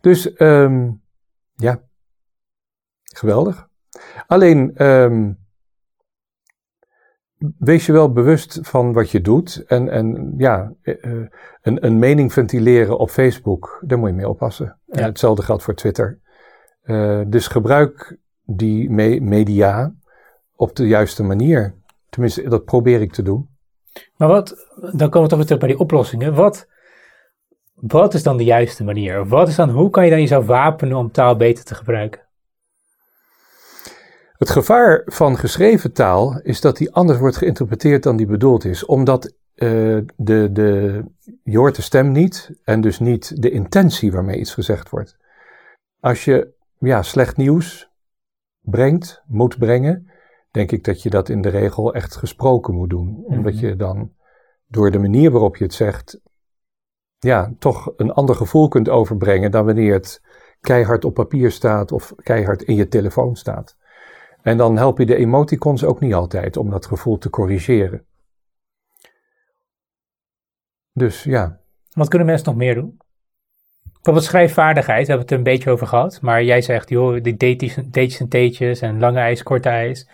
Dus um, ja, geweldig. Alleen um, wees je wel bewust van wat je doet. En, en ja, eh, eh, een, een mening ventileren op Facebook, daar moet je mee oppassen. En hetzelfde geldt voor Twitter. Uh, dus gebruik die me media op de juiste manier. Tenminste, dat probeer ik te doen. Maar wat, dan komen we toch weer terug bij die oplossingen. Wat, wat is dan de juiste manier? Wat is dan, hoe kan je dan jezelf wapenen om taal beter te gebruiken? Het gevaar van geschreven taal is dat die anders wordt geïnterpreteerd dan die bedoeld is, omdat uh, de, de, je hoort de stem niet en dus niet de intentie waarmee iets gezegd wordt. Als je ja, slecht nieuws brengt, moet brengen, denk ik dat je dat in de regel echt gesproken moet doen. Mm Omdat je dan door de manier waarop je het zegt, ja, toch een ander gevoel kunt overbrengen dan wanneer het keihard op papier staat of keihard in je telefoon staat. En dan help je de emoticons ook niet altijd om dat gevoel te corrigeren. Dus ja. Wat kunnen mensen nog meer doen? Bijvoorbeeld schrijfvaardigheid, we hebben het er een beetje over gehad. Maar jij zegt, joh, die datejes en teetjes en lange ijs, korte ijs.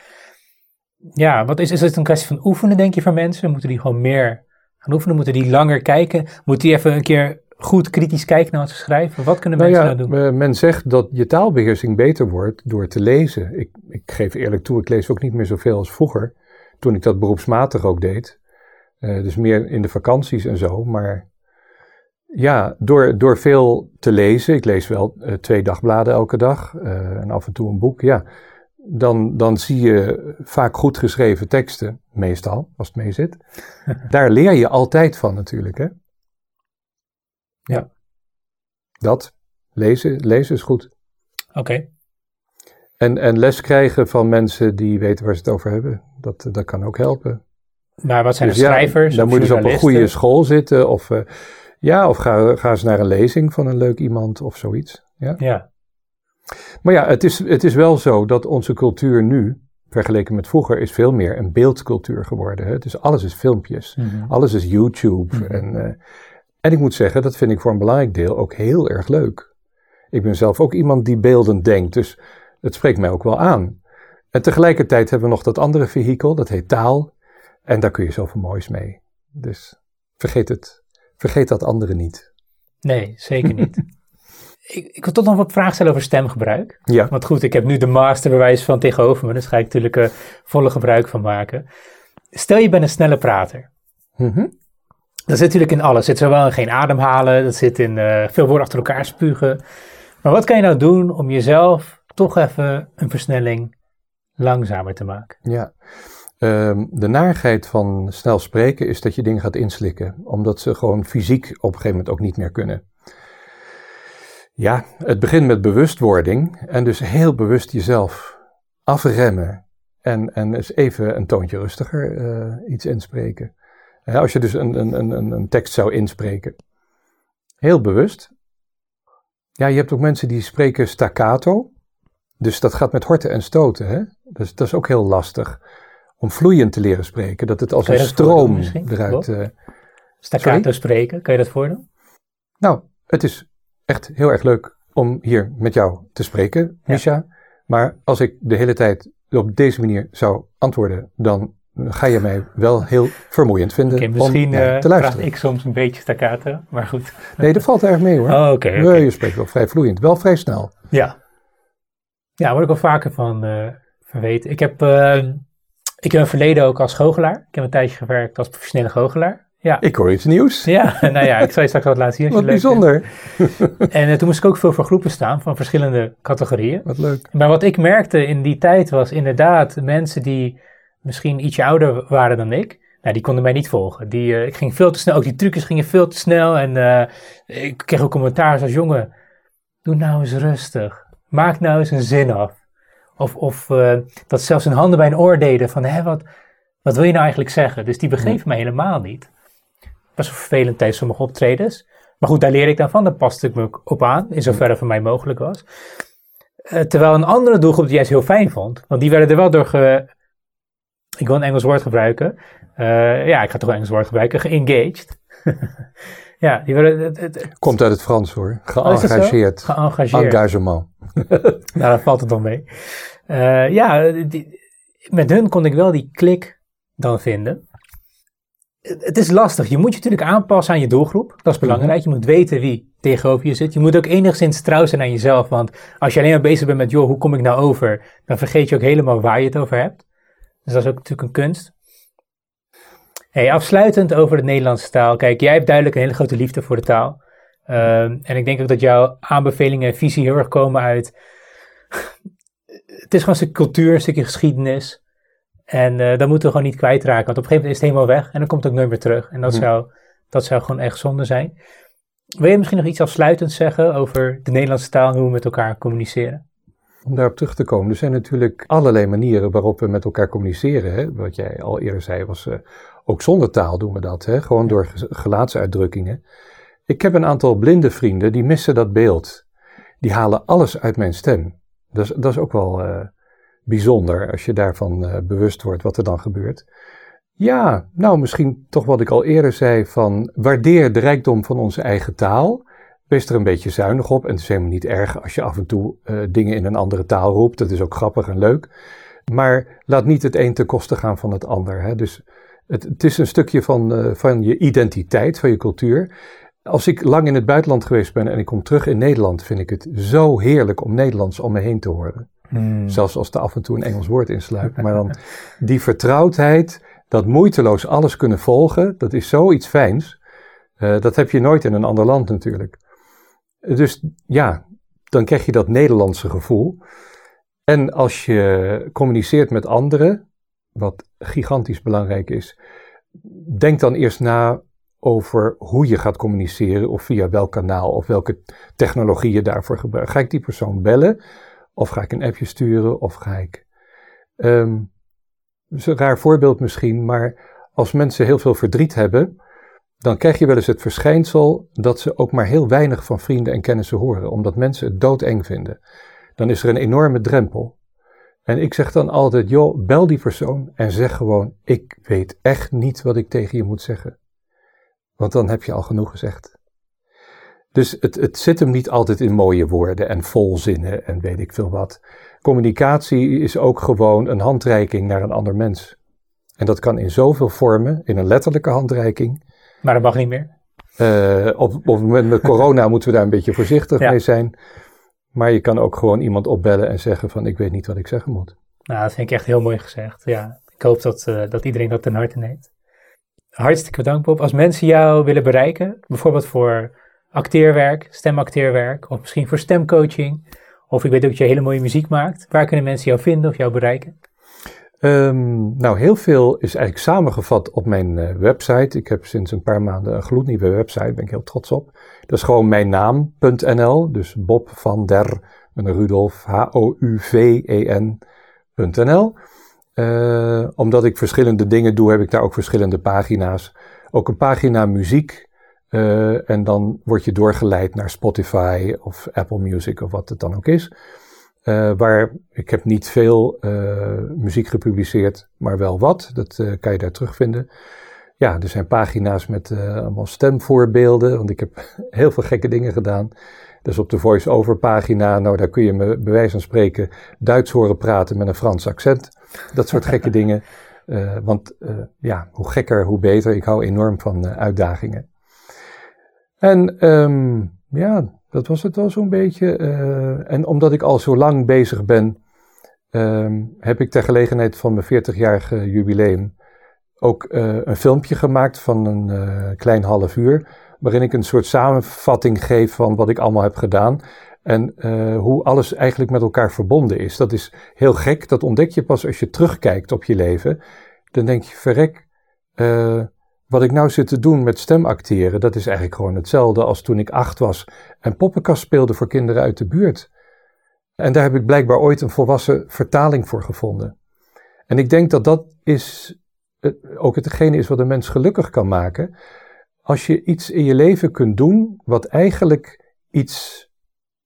Ja, wat is, is het een kwestie van oefenen, denk je, voor mensen? Moeten die gewoon meer gaan oefenen? Moeten die langer kijken? Moeten die even een keer goed kritisch kijken naar wat ze schrijven? Wat kunnen nou mensen nou, doen? Eh, men zegt dat je taalbeheersing beter wordt door te lezen. Ik, ik geef eerlijk toe, ik lees ook niet meer zoveel als vroeger. Toen ik dat beroepsmatig ook deed. Uh, dus meer in de vakanties en zo. Maar ja, door, door veel te lezen, ik lees wel uh, twee dagbladen elke dag en af en toe een boek, ja. Dan, dan zie je vaak goed geschreven teksten, meestal, als het mee zit. Daar leer je altijd van natuurlijk, hè. Ja. Dat. Lezen, lezen is goed. Oké. En, en les krijgen van mensen die weten waar ze het over hebben. Dat, dat kan ook helpen. Maar wat zijn dus de schrijvers? Ja, dan moeten ze op een goede school zitten. Of, uh, ja, of ga, ga eens naar een lezing van een leuk iemand of zoiets. Ja. ja. Maar ja, het is, het is wel zo dat onze cultuur nu, vergeleken met vroeger, is veel meer een beeldcultuur geworden. Hè? Dus alles is filmpjes. Mm -hmm. Alles is YouTube. Mm -hmm. En uh, en ik moet zeggen, dat vind ik voor een belangrijk deel ook heel erg leuk. Ik ben zelf ook iemand die beeldend denkt, dus het spreekt mij ook wel aan. En tegelijkertijd hebben we nog dat andere vehikel, dat heet taal. En daar kun je zoveel moois mee. Dus vergeet het. Vergeet dat andere niet. Nee, zeker niet. ik, ik, wil toch nog wat vragen stellen over stemgebruik. Ja. Want goed, ik heb nu de masterbewijs van tegenover me, dus ga ik natuurlijk uh, volle gebruik van maken. Stel je bent een snelle prater. Mm dat zit natuurlijk in alles. Het zit zowel in geen ademhalen, dat zit in uh, veel woorden achter elkaar spugen. Maar wat kan je nou doen om jezelf toch even een versnelling langzamer te maken? Ja, um, de narigheid van snel spreken is dat je dingen gaat inslikken, omdat ze gewoon fysiek op een gegeven moment ook niet meer kunnen. Ja, het begint met bewustwording en dus heel bewust jezelf afremmen en, en eens even een toontje rustiger uh, iets inspreken als je dus een, een, een, een tekst zou inspreken. Heel bewust. Ja, je hebt ook mensen die spreken staccato. Dus dat gaat met horten en stoten. Hè? Dus dat is ook heel lastig. Om vloeiend te leren spreken. Dat het als een stroom eruit... Uh, staccato sorry? spreken, kan je dat voordoen? Nou, het is echt heel erg leuk om hier met jou te spreken, Misha. Ja. Maar als ik de hele tijd op deze manier zou antwoorden, dan ga je mij wel heel vermoeiend vinden okay, misschien, om uh, te luisteren. ik soms een beetje staccato, maar goed. Nee, dat valt erg mee hoor. Oh, oké. Okay, okay. Je spreekt wel vrij vloeiend, wel vrij snel. Ja. Ja, daar word ik wel vaker van, uh, van weten. Ik heb, uh, Ik heb een verleden ook als goochelaar. Ik heb een tijdje gewerkt als professionele goochelaar. Ja. Ik hoor iets nieuws. Ja, nou ja, ik zal je straks wat laten zien. Als Wat je leuk bijzonder. vindt. En eh, toen moest ik ook veel voor groepen staan van verschillende categorieën. Wat leuk. Maar wat ik merkte in die tijd was inderdaad mensen die misschien ietsje ouder waren dan ik. Nou, die konden mij niet volgen. Die, eh, ik ging veel te snel, ook die trucjes gingen veel te snel. En eh, ik kreeg ook commentaar als jongen, doe nou eens rustig. Maak nou eens een zin af. Of, of eh, dat ze zelfs hun handen bij een oor deden van, hè, wat, wat wil je nou eigenlijk zeggen? Dus die begrepen mij helemaal niet. Was een vervelend tijdens sommige optredens. Maar goed, daar leer ik dan van. Daar paste ik me op aan, in zoverre voor mij mogelijk was. Terwijl een andere doelgroep die juist heel fijn vond. Want die werden er wel door ge... Ik wil een Engels woord gebruiken. Eh, ja, ik ga toch een Engels woord gebruiken. Geengaged. ja, die werden... het- Komt uit het Frans hoor. Oh? Geëngageerd. Geëngageerd. Engagement. Nou, daar valt het dan mee. Eh, ja, die- met hun kon ik wel die klik dan vinden. Het het is lastig. Je moet je natuurlijk aanpassen aan je doelgroep. Dat is belangrijk. Je moet weten wie tegenover je zit. Je moet ook enigszins trouw zijn aan jezelf. Want als je alleen maar bezig bent met, joh, hoe kom ik nou over? Dan vergeet je ook helemaal waar je het over hebt. Dus dat is ook natuurlijk een kunst. Hey, afsluitend over de Nederlandse taal. Kijk, jij hebt duidelijk een hele grote liefde voor de taal. Ehm, en ik denk ook dat jouw aanbevelingen en visie heel erg komen uit. Het is gewoon een stuk cultuur, een stukje geschiedenis. En eh, dat moeten we gewoon niet kwijtraken. Want op een gegeven moment is het helemaal weg en dan komt het ook nooit meer terug. En dat, Mhm. zou, dat zou gewoon echt zonde zijn. Wil je misschien nog iets afsluitends zeggen over de Nederlandse taal en hoe we met elkaar communiceren? Om daarop terug te komen, er zijn natuurlijk allerlei manieren waarop we met elkaar communiceren. Hè? Wat jij al eerder zei, was eh, ook zonder taal doen we dat. Hè? Gewoon door ge- gelaatsuitdrukkingen. Ik heb een aantal blinde vrienden die missen dat beeld. Die halen alles uit mijn stem. Dat is, dat is ook wel eh, bijzonder als je daarvan eh, bewust wordt wat er dan gebeurt. Ja, nou misschien toch wat ik al eerder zei van waardeer de rijkdom van onze eigen taal. Wees er een beetje zuinig op. En het is helemaal niet erg als je af en toe eh, dingen in een andere taal roept. Dat is ook grappig en leuk. Maar laat niet het een ten koste gaan van het ander. Hè? Dus het, het is een stukje van, eh, van je identiteit, van je cultuur. Als ik lang in het buitenland geweest ben en ik kom terug in Nederland, vind ik het zo heerlijk om Nederlands om me heen te horen. Zelfs als er af en toe een Engels woord insluit. Maar dan die vertrouwdheid, dat moeiteloos alles kunnen volgen, dat is zoiets fijns. Eh, dat heb je nooit in een ander land natuurlijk. Dus ja, dan krijg je dat Nederlandse gevoel. En als je communiceert met anderen, wat gigantisch belangrijk is, denk dan eerst na over hoe je gaat communiceren of via welk kanaal of welke technologie je daarvoor gebruikt. Ga ik die persoon bellen of ga ik een appje sturen of ga ik... ehm dat een raar voorbeeld misschien, maar als mensen heel veel verdriet hebben, dan krijg je wel eens het verschijnsel dat ze ook maar heel weinig van vrienden en kennissen horen, omdat mensen het doodeng vinden. Dan is er een enorme drempel. En ik zeg dan altijd, joh, bel die persoon en zeg gewoon, ik weet echt niet wat ik tegen je moet zeggen. Want dan heb je al genoeg gezegd. Dus het, het zit hem niet altijd in mooie woorden en volzinnen en weet ik veel wat. Communicatie is ook gewoon een handreiking naar een ander mens. En dat kan in zoveel vormen, in een letterlijke handreiking. Maar dat mag niet meer. Eh, op, op het moment met corona moeten we daar een beetje voorzichtig Ja. mee zijn. Maar je kan ook gewoon iemand opbellen en zeggen van ik weet niet wat ik zeggen moet. Nou, dat vind ik echt heel mooi gezegd. Ja, ik hoop dat, eh, dat iedereen dat ten harte neemt. Hartstikke bedankt, Bob. Als mensen jou willen bereiken, bijvoorbeeld voor acteerwerk, stemacteerwerk, of misschien voor stemcoaching, of ik weet ook dat je hele mooie muziek maakt, waar kunnen mensen jou vinden of jou bereiken? Ehm, nou, heel veel is eigenlijk samengevat op mijn eh, website. Ik heb sinds een paar maanden een gloednieuwe website, daar ben ik heel trots op. Dat is gewoon mijn naam.nl, dus Bob van der, Rudolf, H-O-U-V-E-N.nl. Eh, omdat ik verschillende dingen doe, heb ik daar ook verschillende pagina's. Ook een pagina muziek. eh, en dan word je doorgeleid naar Spotify of Apple Music of wat het dan ook is. Eh, waar ik heb niet veel eh, muziek gepubliceerd, maar wel wat. Dat eh, kan je daar terugvinden. Ja, er zijn pagina's met allemaal stemvoorbeelden, want ik heb heel veel gekke dingen gedaan. Dus op de voice-over pagina, nou daar kun je me bij wijze van spreken Duits horen praten met een Frans accent. Dat soort gekke dingen. Want ja, hoe gekker, hoe beter. Ik hou enorm van uitdagingen. En ehm, ja, dat was het wel zo'n beetje. eh, en omdat ik al zo lang bezig ben, ehm, heb ik ter gelegenheid van mijn 40-jarige jubileum ook eh, een filmpje gemaakt van een uh, klein half uur, waarin ik een soort samenvatting geef van wat ik allemaal heb gedaan en hoe alles eigenlijk met elkaar verbonden is. Dat is heel gek, dat ontdek je pas als je terugkijkt op je leven. Dan denk je, verrek, wat ik nou zit te doen met stemacteren, dat is eigenlijk gewoon hetzelfde als toen ik acht was en poppenkast speelde voor kinderen uit de buurt. En daar heb ik blijkbaar ooit een volwassen vertaling voor gevonden. En ik denk dat dat is, ook hetgene is wat een mens gelukkig kan maken. Als je iets in je leven kunt doen wat eigenlijk iets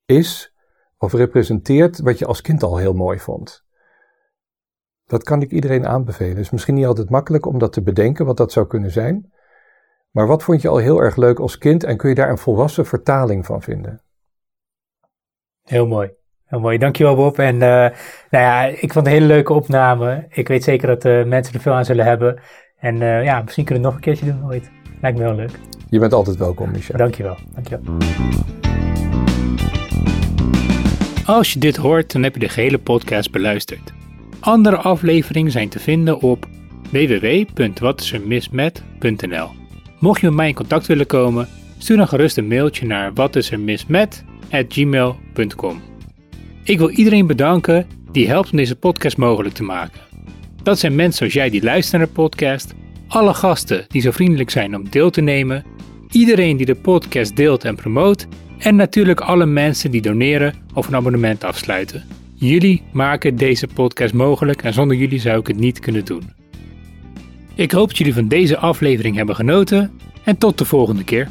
is of representeert wat je als kind al heel mooi vond. Dat kan ik iedereen aanbevelen. Het is misschien niet altijd makkelijk om dat te bedenken, wat dat zou kunnen zijn. Maar wat vond je al heel erg leuk als kind en kun je daar een volwassen vertaling van vinden? Heel mooi. Heel mooi, dankjewel Bob. En uh, nou ja, ik vond het een hele leuke opname. Ik weet zeker dat uh, mensen er veel aan zullen hebben. En uh, ja, misschien kunnen we het nog een keertje doen ooit. Lijkt me heel leuk. Je bent altijd welkom, Michel. Dankjewel, dankjewel. Als je dit hoort, dan heb je de gehele podcast beluisterd. Andere afleveringen zijn te vinden op www.watisermismet.nl. Mocht je met mij in contact willen komen, stuur dan gerust een mailtje naar watisermismet@gmail.com. Ik wil iedereen bedanken die helpt om deze podcast mogelijk te maken. Dat zijn mensen zoals jij die luisteren naar de podcast, alle gasten die zo vriendelijk zijn om deel te nemen, iedereen die de podcast deelt en promoot en natuurlijk alle mensen die doneren of een abonnement afsluiten. Jullie maken deze podcast mogelijk en zonder jullie zou ik het niet kunnen doen. Ik hoop dat jullie van deze aflevering hebben genoten en tot de volgende keer.